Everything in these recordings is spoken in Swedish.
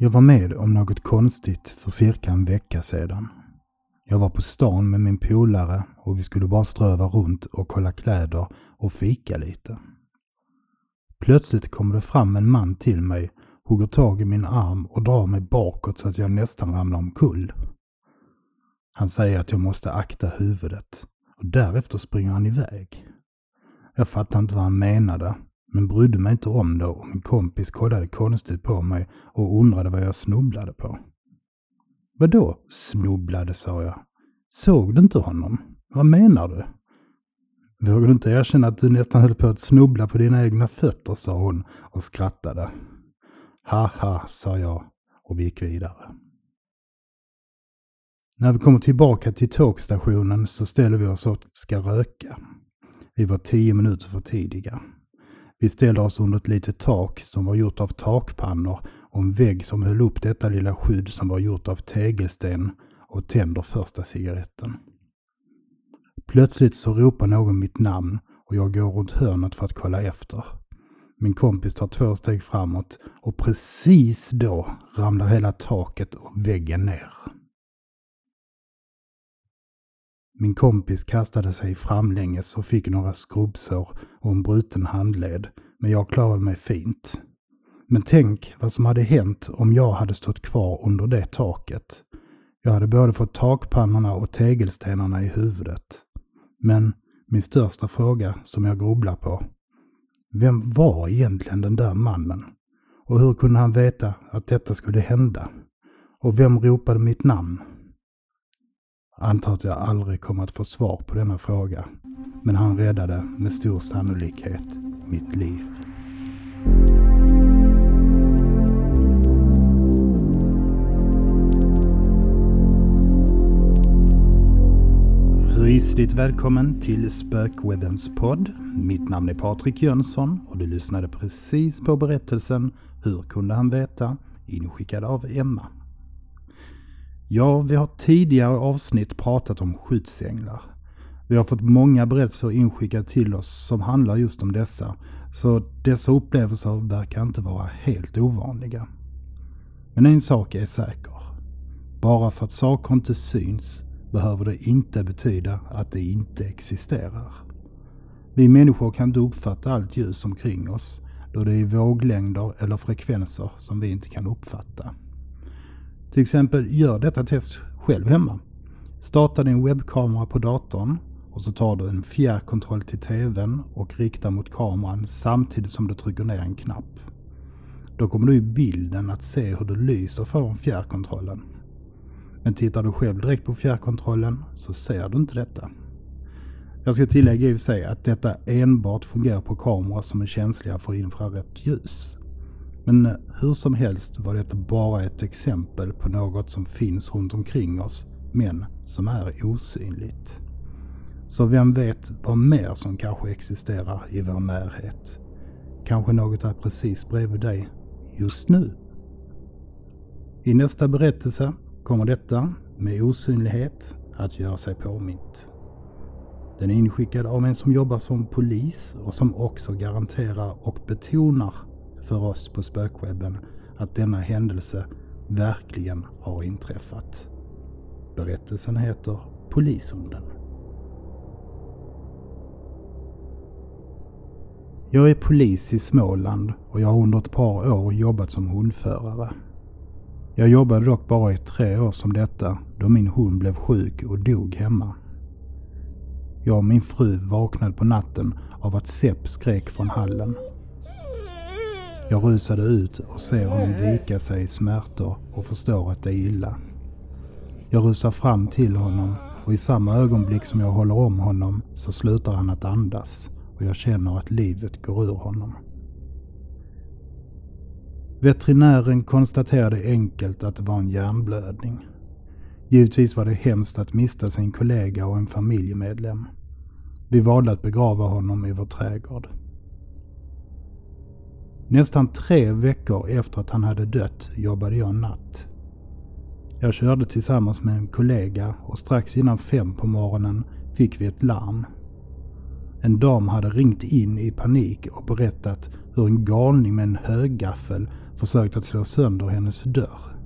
Jag var med om något konstigt för cirka en vecka sedan. Jag var på stan med min polare och vi skulle bara ströva runt och kolla kläder och fika lite. Plötsligt kommer det fram en man till mig, hugger tag i min arm och drar mig bakåt så att jag nästan ramlar omkull. Han säger att jag måste akta huvudet och därefter springer han iväg. Jag fattar inte vad han menade men brydde mig inte om det och min kompis kollade konstigt på mig och undrade vad jag snubblade på. Vadå snubblade, sa jag. Såg du inte honom? Vad menar du? Vågar du inte erkänna att du nästan höll på att snubbla på dina egna fötter, sa hon och skrattade. Haha, sa jag och vi gick vidare. När vi kommer tillbaka till tågstationen så ställer vi oss och ska röka. Vi var tio minuter för tidiga. Vi ställde oss under ett litet tak som var gjort av takpannor och en vägg som höll upp detta lilla skydd som var gjort av tegelsten och tänder första cigaretten. Plötsligt så ropar någon mitt namn och jag går runt hörnet för att kolla efter. Min kompis tar två steg framåt och precis då ramlar hela taket och väggen ner. Min kompis kastade sig framlänges och fick några skrubbsår och en bruten handled, men jag klarade mig fint. Men tänk vad som hade hänt om jag hade stått kvar under det taket. Jag hade både fått takpannorna och tegelstenarna i huvudet. Men min största fråga som jag grubblar på. Vem var egentligen den där mannen? Och hur kunde han veta att detta skulle hända? Och vem ropade mitt namn? Antar att jag aldrig kommer att få svar på denna fråga. Men han räddade med stor sannolikhet mitt liv. Rysligt välkommen till Spökwebbens podd. Mitt namn är Patrik Jönsson och du lyssnade precis på berättelsen Hur kunde han veta? inskickad av Emma. Ja, vi har tidigare avsnitt pratat om skyddsänglar. Vi har fått många berättelser inskickade till oss som handlar just om dessa, så dessa upplevelser verkar inte vara helt ovanliga. Men en sak är säker. Bara för att saker inte syns behöver det inte betyda att det inte existerar. Vi människor kan inte uppfatta allt ljus omkring oss då det är våglängder eller frekvenser som vi inte kan uppfatta. Till exempel, gör detta test själv hemma. Starta din webbkamera på datorn och så tar du en fjärrkontroll till TVn och riktar mot kameran samtidigt som du trycker ner en knapp. Då kommer du i bilden att se hur det lyser från fjärrkontrollen. Men tittar du själv direkt på fjärrkontrollen så ser du inte detta. Jag ska tillägga i och för sig att detta enbart fungerar på kameror som är känsliga för infrarött ljus. Men hur som helst var detta bara ett exempel på något som finns runt omkring oss, men som är osynligt. Så vem vet vad mer som kanske existerar i vår närhet? Kanske något är precis bredvid dig just nu? I nästa berättelse kommer detta med osynlighet att göra sig påmint. Den är inskickad av en som jobbar som polis och som också garanterar och betonar för oss på spökwebben att denna händelse verkligen har inträffat. Berättelsen heter Polishunden. Jag är polis i Småland och jag har under ett par år jobbat som hundförare. Jag jobbade dock bara i tre år som detta då min hund blev sjuk och dog hemma. Jag och min fru vaknade på natten av att Sepp skrek från hallen. Jag rusade ut och ser honom vika sig i smärtor och förstår att det är illa. Jag rusar fram till honom och i samma ögonblick som jag håller om honom så slutar han att andas och jag känner att livet går ur honom. Veterinären konstaterade enkelt att det var en hjärnblödning. Givetvis var det hemskt att mista sin kollega och en familjemedlem. Vi valde att begrava honom i vår trädgård. Nästan tre veckor efter att han hade dött jobbade jag natt. Jag körde tillsammans med en kollega och strax innan fem på morgonen fick vi ett larm. En dam hade ringt in i panik och berättat hur en galning med en höggaffel försökt att slå sönder hennes dörr.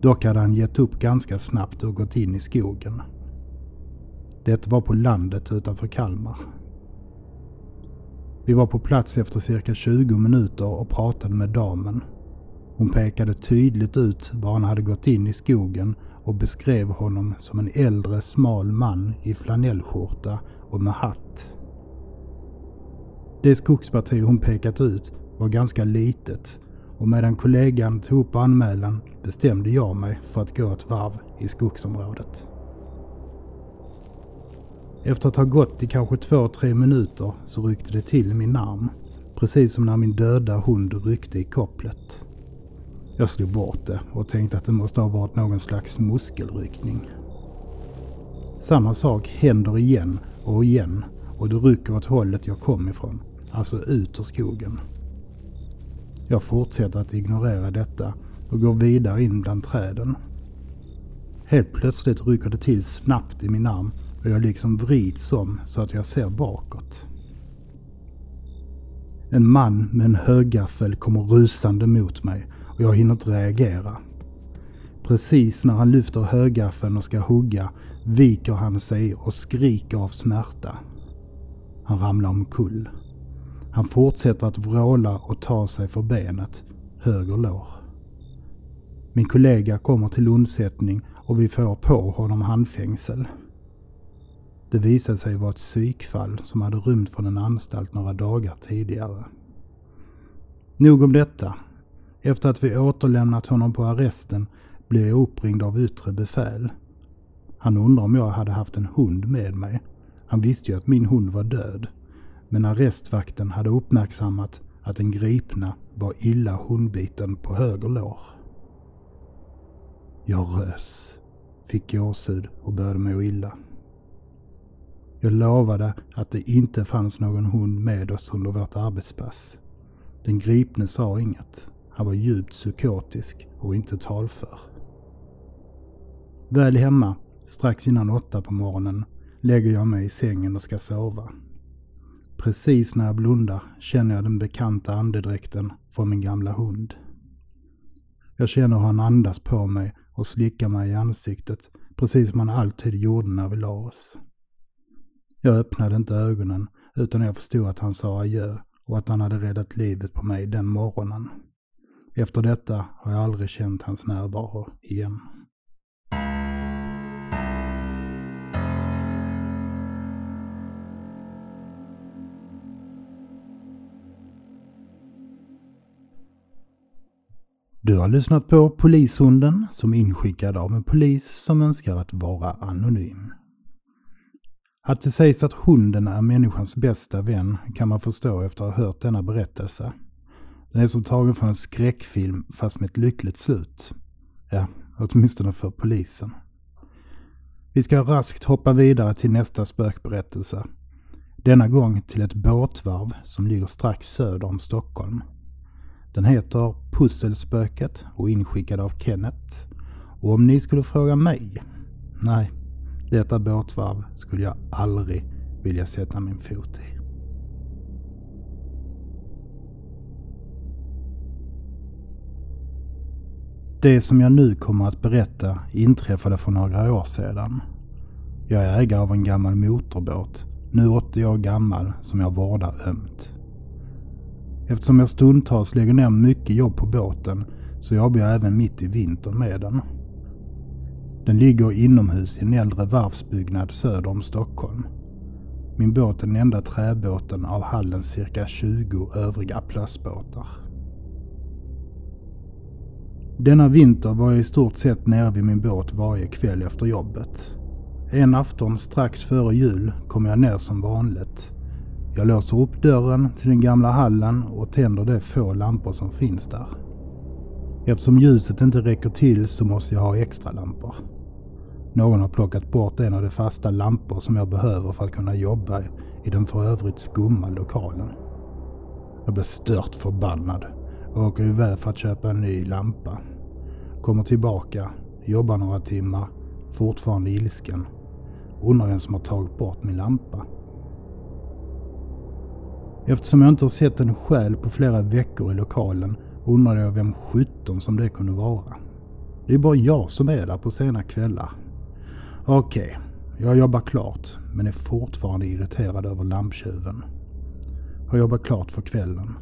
Dock hade han gett upp ganska snabbt och gått in i skogen. Det var på landet utanför Kalmar. Vi var på plats efter cirka 20 minuter och pratade med damen. Hon pekade tydligt ut var han hade gått in i skogen och beskrev honom som en äldre smal man i flanellskjorta och med hatt. Det skogsparti hon pekat ut var ganska litet och medan kollegan tog upp anmälan bestämde jag mig för att gå ett varv i skogsområdet. Efter att ha gått i kanske två, tre minuter så ryckte det till i min arm. Precis som när min döda hund ryckte i kopplet. Jag slog bort det och tänkte att det måste ha varit någon slags muskelryckning. Samma sak händer igen och igen och det rycker åt hållet jag kom ifrån. Alltså ut ur skogen. Jag fortsätter att ignorera detta och går vidare in bland träden. Helt plötsligt rycker det till snabbt i min arm och jag liksom vrids om så att jag ser bakåt. En man med en högaffel kommer rusande mot mig och jag hinner inte reagera. Precis när han lyfter högaffeln och ska hugga viker han sig och skriker av smärta. Han ramlar omkull. Han fortsätter att vråla och ta sig för benet, höger lår. Min kollega kommer till undsättning och vi får på honom handfängsel. Det visade sig vara ett psykfall som hade rymt från en anstalt några dagar tidigare. Nog om detta. Efter att vi återlämnat honom på arresten blev jag uppringd av yttre befäl. Han undrar om jag hade haft en hund med mig. Han visste ju att min hund var död. Men arrestvakten hade uppmärksammat att den gripna var illa hundbiten på höger lår. Jag rös, fick gåshud och började må illa. Jag lovade att det inte fanns någon hund med oss under vårt arbetspass. Den gripne sa inget. Han var djupt psykotisk och inte talför. Väl hemma, strax innan åtta på morgonen, lägger jag mig i sängen och ska sova. Precis när jag blundar känner jag den bekanta andedräkten från min gamla hund. Jag känner hur han andas på mig och slickar mig i ansiktet, precis som han alltid gjorde när vi la oss. Jag öppnade inte ögonen utan jag förstod att han sa adjö och att han hade räddat livet på mig den morgonen. Efter detta har jag aldrig känt hans närvaro igen. Du har lyssnat på Polishunden som är inskickad av en polis som önskar att vara anonym. Att det sägs att hunden är människans bästa vän kan man förstå efter att ha hört denna berättelse. Den är som tagen från en skräckfilm fast med ett lyckligt slut. Ja, åtminstone för polisen. Vi ska raskt hoppa vidare till nästa spökberättelse. Denna gång till ett båtvarv som ligger strax söder om Stockholm. Den heter Pusselspöket och inskickad av Kenneth. Och om ni skulle fråga mig? Nej, detta båtvarv skulle jag aldrig vilja sätta min fot i. Det som jag nu kommer att berätta inträffade för några år sedan. Jag är ägare av en gammal motorbåt, nu 80 år gammal, som jag vårdar ömt. Eftersom jag stundtals lägger ner mycket jobb på båten så jobbar jag även mitt i vintern med den. Den ligger inomhus i en äldre varvsbyggnad söder om Stockholm. Min båt är den enda träbåten av hallens cirka 20 övriga plastbåtar. Denna vinter var jag i stort sett nere vid min båt varje kväll efter jobbet. En afton strax före jul kom jag ner som vanligt. Jag låser upp dörren till den gamla hallen och tänder de få lampor som finns där. Eftersom ljuset inte räcker till så måste jag ha extra lampor. Någon har plockat bort en av de fasta lampor som jag behöver för att kunna jobba i den för övrigt skumma lokalen. Jag blir stört förbannad och åker iväg för att köpa en ny lampa. Kommer tillbaka, jobbar några timmar, fortfarande ilsken. Undrar vem som har tagit bort min lampa. Eftersom jag inte har sett en själ på flera veckor i lokalen undrade jag vem sjutton som det kunde vara. Det är bara jag som är där på sena kvällar. Okej, okay, jag jobbar klart men är fortfarande irriterad över lamptjuven. Har jobbat klart för kvällen.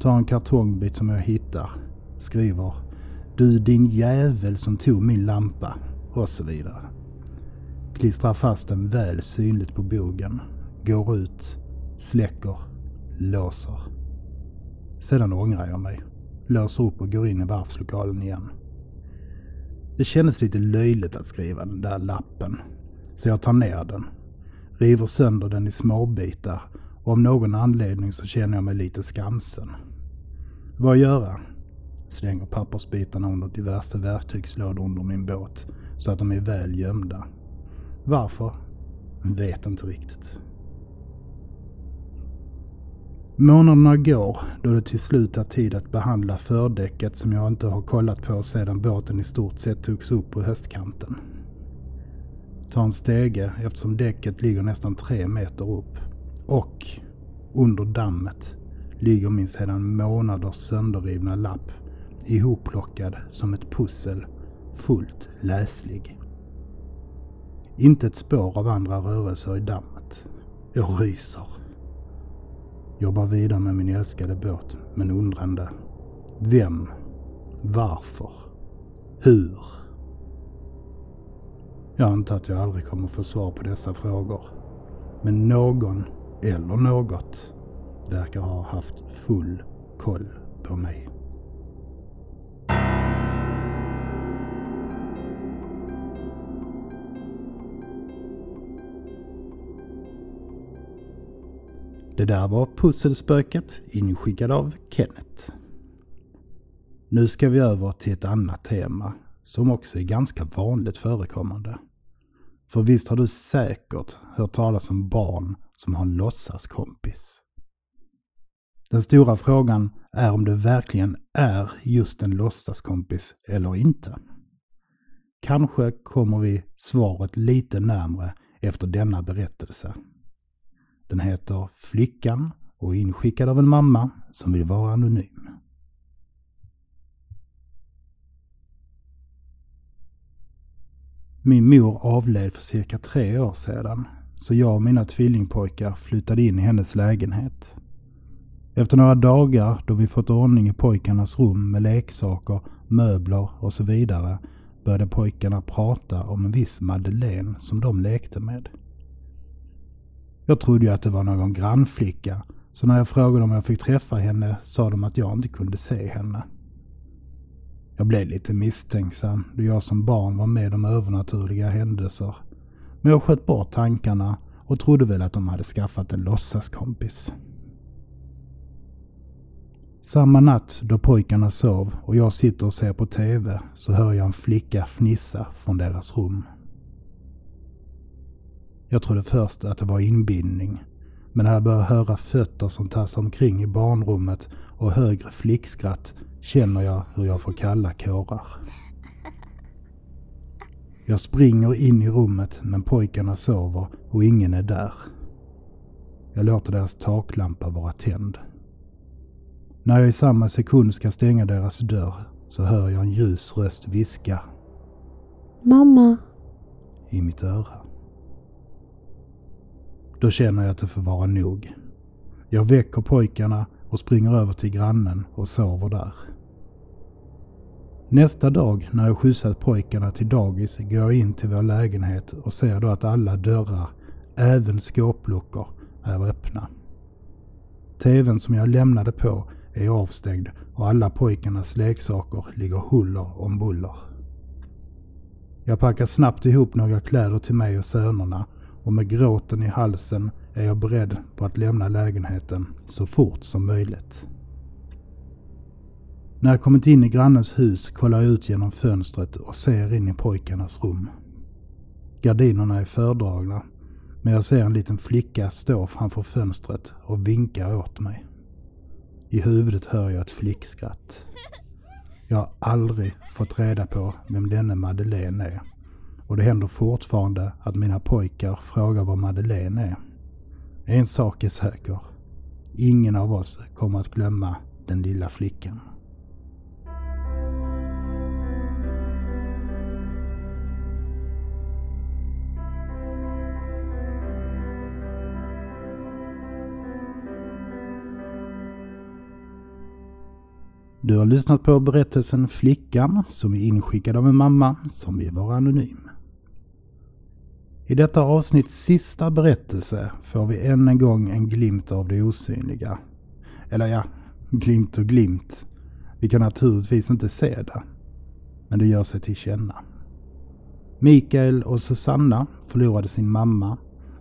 Tar en kartongbit som jag hittar. Skriver Du din jävel som tog min lampa. Och så vidare. Klistrar fast den väl synligt på bogen. Går ut. Släcker. Låser. Sedan ångrar jag mig. Låser upp och går in i varvslokalen igen. Det kändes lite löjligt att skriva den där lappen. Så jag tar ner den. River sönder den i småbitar och av någon anledning så känner jag mig lite skamsen. Vad göra? Slänger pappersbitarna under diverse verktygslådor under min båt så att de är väl gömda. Varför? Vet inte riktigt. Månaderna går då det till slut är tid att behandla fördäcket som jag inte har kollat på sedan båten i stort sett togs upp på höstkanten. Ta en stege eftersom däcket ligger nästan tre meter upp. Och under dammet ligger min sedan månaders sönderrivna lapp ihopplockad som ett pussel, fullt läslig. Inte ett spår av andra rörelser i dammet. Jag ryser. Jobbar vidare med min älskade båt, men undrande. Vem? Varför? Hur? Jag antar att jag aldrig kommer få svar på dessa frågor. Men någon, eller något, verkar ha haft full koll på mig. Det där var Pusselspöket inskickad av Kenneth. Nu ska vi över till ett annat tema som också är ganska vanligt förekommande. För visst har du säkert hört talas om barn som har en låtsaskompis. Den stora frågan är om det verkligen är just en låtsaskompis eller inte. Kanske kommer vi svaret lite närmre efter denna berättelse. Den heter Flickan och är inskickad av en mamma som vill vara anonym. Min mor avled för cirka tre år sedan, så jag och mina tvillingpojkar flyttade in i hennes lägenhet. Efter några dagar då vi fått ordning i pojkarnas rum med leksaker, möbler och så vidare började pojkarna prata om en viss Madeleine som de lekte med. Jag trodde ju att det var någon grannflicka, så när jag frågade om jag fick träffa henne sa de att jag inte kunde se henne. Jag blev lite misstänksam då jag som barn var med om övernaturliga händelser. Men jag sköt bort tankarna och trodde väl att de hade skaffat en låtsaskompis. Samma natt då pojkarna sov och jag sitter och ser på TV så hör jag en flicka fnissa från deras rum. Jag trodde först att det var inbindning. Men när jag börjar höra fötter som tassar omkring i barnrummet och högre flickskratt känner jag hur jag får kalla kårar. Jag springer in i rummet men pojkarna sover och ingen är där. Jag låter deras taklampa vara tänd. När jag i samma sekund ska stänga deras dörr så hör jag en ljus röst viska. Mamma. I mitt öra. Då känner jag att det får vara nog. Jag väcker pojkarna och springer över till grannen och sover där. Nästa dag när jag skjutsat pojkarna till dagis går jag in till vår lägenhet och ser då att alla dörrar, även skåpluckor, är öppna. TVn som jag lämnade på är avstängd och alla pojkarnas leksaker ligger huller om buller. Jag packar snabbt ihop några kläder till mig och sönerna och med gråten i halsen är jag beredd på att lämna lägenheten så fort som möjligt. När jag kommit in i grannens hus kollar jag ut genom fönstret och ser in i pojkarnas rum. Gardinerna är fördragna, men jag ser en liten flicka stå framför fönstret och vinka åt mig. I huvudet hör jag ett flickskratt. Jag har aldrig fått reda på vem denne Madeleine är. Och det händer fortfarande att mina pojkar frågar var Madeleine är. En sak är säker. Ingen av oss kommer att glömma den lilla flickan. Du har lyssnat på berättelsen Flickan som är inskickad av en mamma som vill vara anonym. I detta avsnitts sista berättelse får vi än en gång en glimt av det osynliga. Eller ja, glimt och glimt. Vi kan naturligtvis inte se det. Men det gör sig till känna. Mikael och Susanna förlorade sin mamma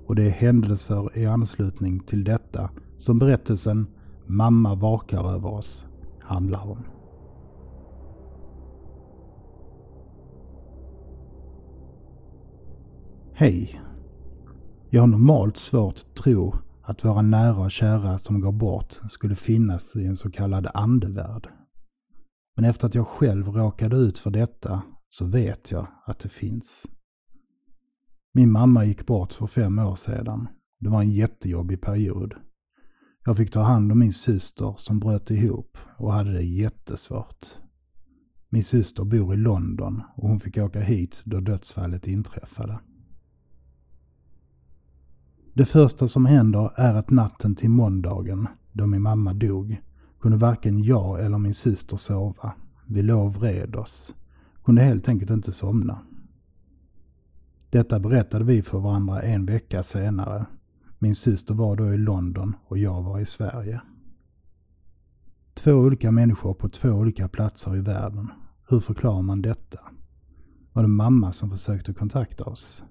och det är händelser i anslutning till detta som berättelsen Mamma vakar över oss handlar om. Hej! Jag har normalt svårt att tro att våra nära och kära som går bort skulle finnas i en så kallad andevärld. Men efter att jag själv råkade ut för detta så vet jag att det finns. Min mamma gick bort för fem år sedan. Det var en jättejobbig period. Jag fick ta hand om min syster som bröt ihop och hade det jättesvårt. Min syster bor i London och hon fick åka hit då dödsfallet inträffade. Det första som händer är att natten till måndagen, då min mamma dog, kunde varken jag eller min syster sova. Vi låg och vred oss. Kunde helt enkelt inte somna. Detta berättade vi för varandra en vecka senare min syster var då i London och jag var i Sverige. Två olika människor på två olika platser i världen. Hur förklarar man detta? Var det mamma som försökte kontakta oss?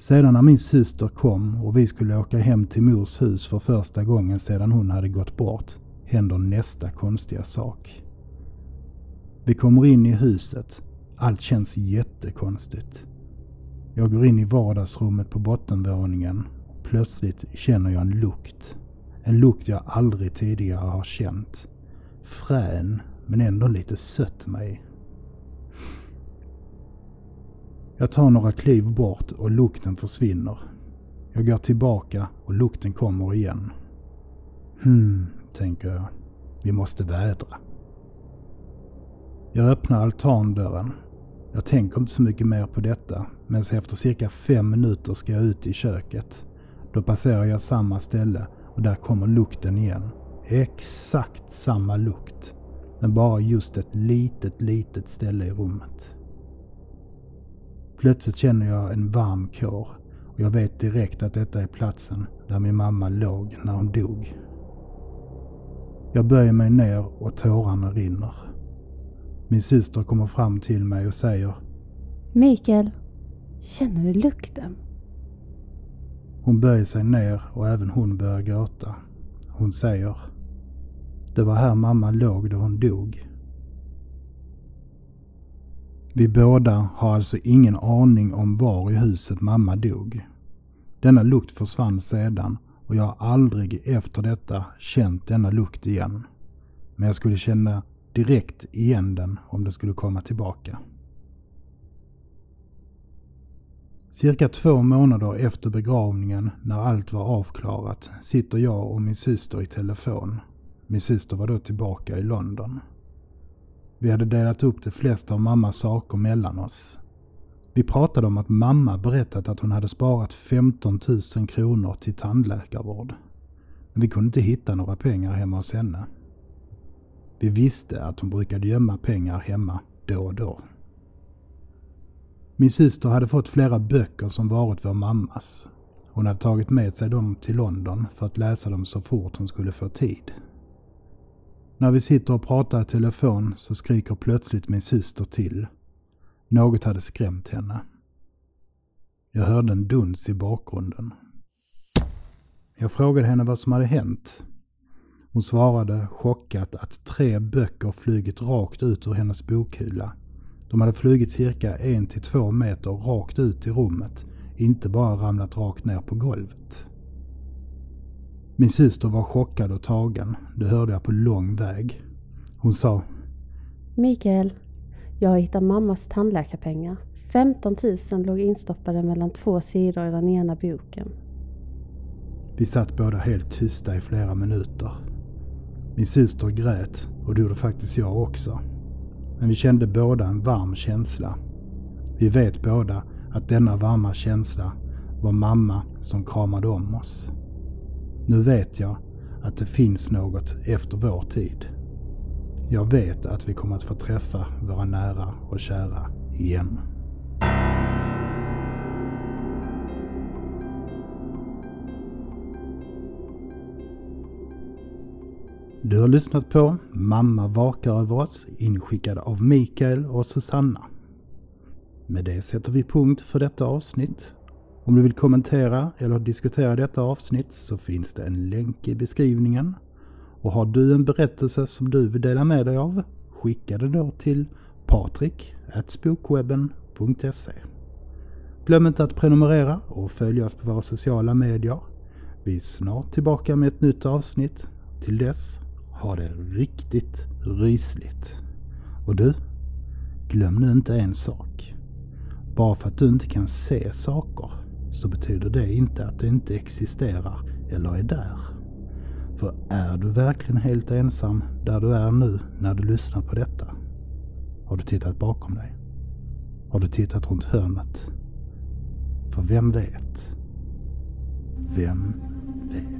Sedan när min syster kom och vi skulle åka hem till mors hus för första gången sedan hon hade gått bort händer nästa konstiga sak. Vi kommer in i huset. Allt känns jättekonstigt. Jag går in i vardagsrummet på bottenvåningen. Plötsligt känner jag en lukt. En lukt jag aldrig tidigare har känt. Frän, men ändå lite sött mig. Jag tar några kliv bort och lukten försvinner. Jag går tillbaka och lukten kommer igen. Hmm, tänker jag. Vi måste vädra. Jag öppnar altandörren jag tänker inte så mycket mer på detta, men så efter cirka fem minuter ska jag ut i köket. Då passerar jag samma ställe och där kommer lukten igen. Exakt samma lukt, men bara just ett litet, litet ställe i rummet. Plötsligt känner jag en varm kår och jag vet direkt att detta är platsen där min mamma låg när hon dog. Jag böjer mig ner och tårarna rinner. Min syster kommer fram till mig och säger Mikael, känner du lukten? Hon böjer sig ner och även hon börjar gråta. Hon säger Det var här mamma låg då hon dog. Vi båda har alltså ingen aning om var i huset mamma dog. Denna lukt försvann sedan och jag har aldrig efter detta känt denna lukt igen. Men jag skulle känna direkt igen den om den skulle komma tillbaka. Cirka två månader efter begravningen, när allt var avklarat, sitter jag och min syster i telefon. Min syster var då tillbaka i London. Vi hade delat upp de flesta av mammas saker mellan oss. Vi pratade om att mamma berättat att hon hade sparat 15 000 kronor till tandläkarvård. Men vi kunde inte hitta några pengar hemma hos henne. Vi visste att hon brukade gömma pengar hemma då och då. Min syster hade fått flera böcker som varit vår mammas. Hon hade tagit med sig dem till London för att läsa dem så fort hon skulle få tid. När vi sitter och pratar i telefon så skriker plötsligt min syster till. Något hade skrämt henne. Jag hörde en duns i bakgrunden. Jag frågade henne vad som hade hänt hon svarade chockat att tre böcker flugit rakt ut ur hennes bokhylla. De hade flugit cirka 1-2 meter rakt ut i rummet, inte bara ramlat rakt ner på golvet. Min syster var chockad och tagen, det hörde jag på lång väg. Hon sa Mikael, jag har hittat mammas tandläkarpengar. 15 000 låg instoppade mellan två sidor i den ena boken. Vi satt båda helt tysta i flera minuter. Min syster grät och det gjorde faktiskt jag också. Men vi kände båda en varm känsla. Vi vet båda att denna varma känsla var mamma som kramade om oss. Nu vet jag att det finns något efter vår tid. Jag vet att vi kommer att få träffa våra nära och kära igen. Du har lyssnat på Mamma vakar över oss inskickad av Mikael och Susanna. Med det sätter vi punkt för detta avsnitt. Om du vill kommentera eller diskutera detta avsnitt så finns det en länk i beskrivningen. Och har du en berättelse som du vill dela med dig av, skicka det då till patrik.spookwebben.se Glöm inte att prenumerera och följa oss på våra sociala medier. Vi är snart tillbaka med ett nytt avsnitt. Till dess, ha det riktigt rysligt. Och du, glöm nu inte en sak. Bara för att du inte kan se saker så betyder det inte att det inte existerar eller är där. För är du verkligen helt ensam där du är nu när du lyssnar på detta? Har du tittat bakom dig? Har du tittat runt hörnet? För vem vet? Vem vet?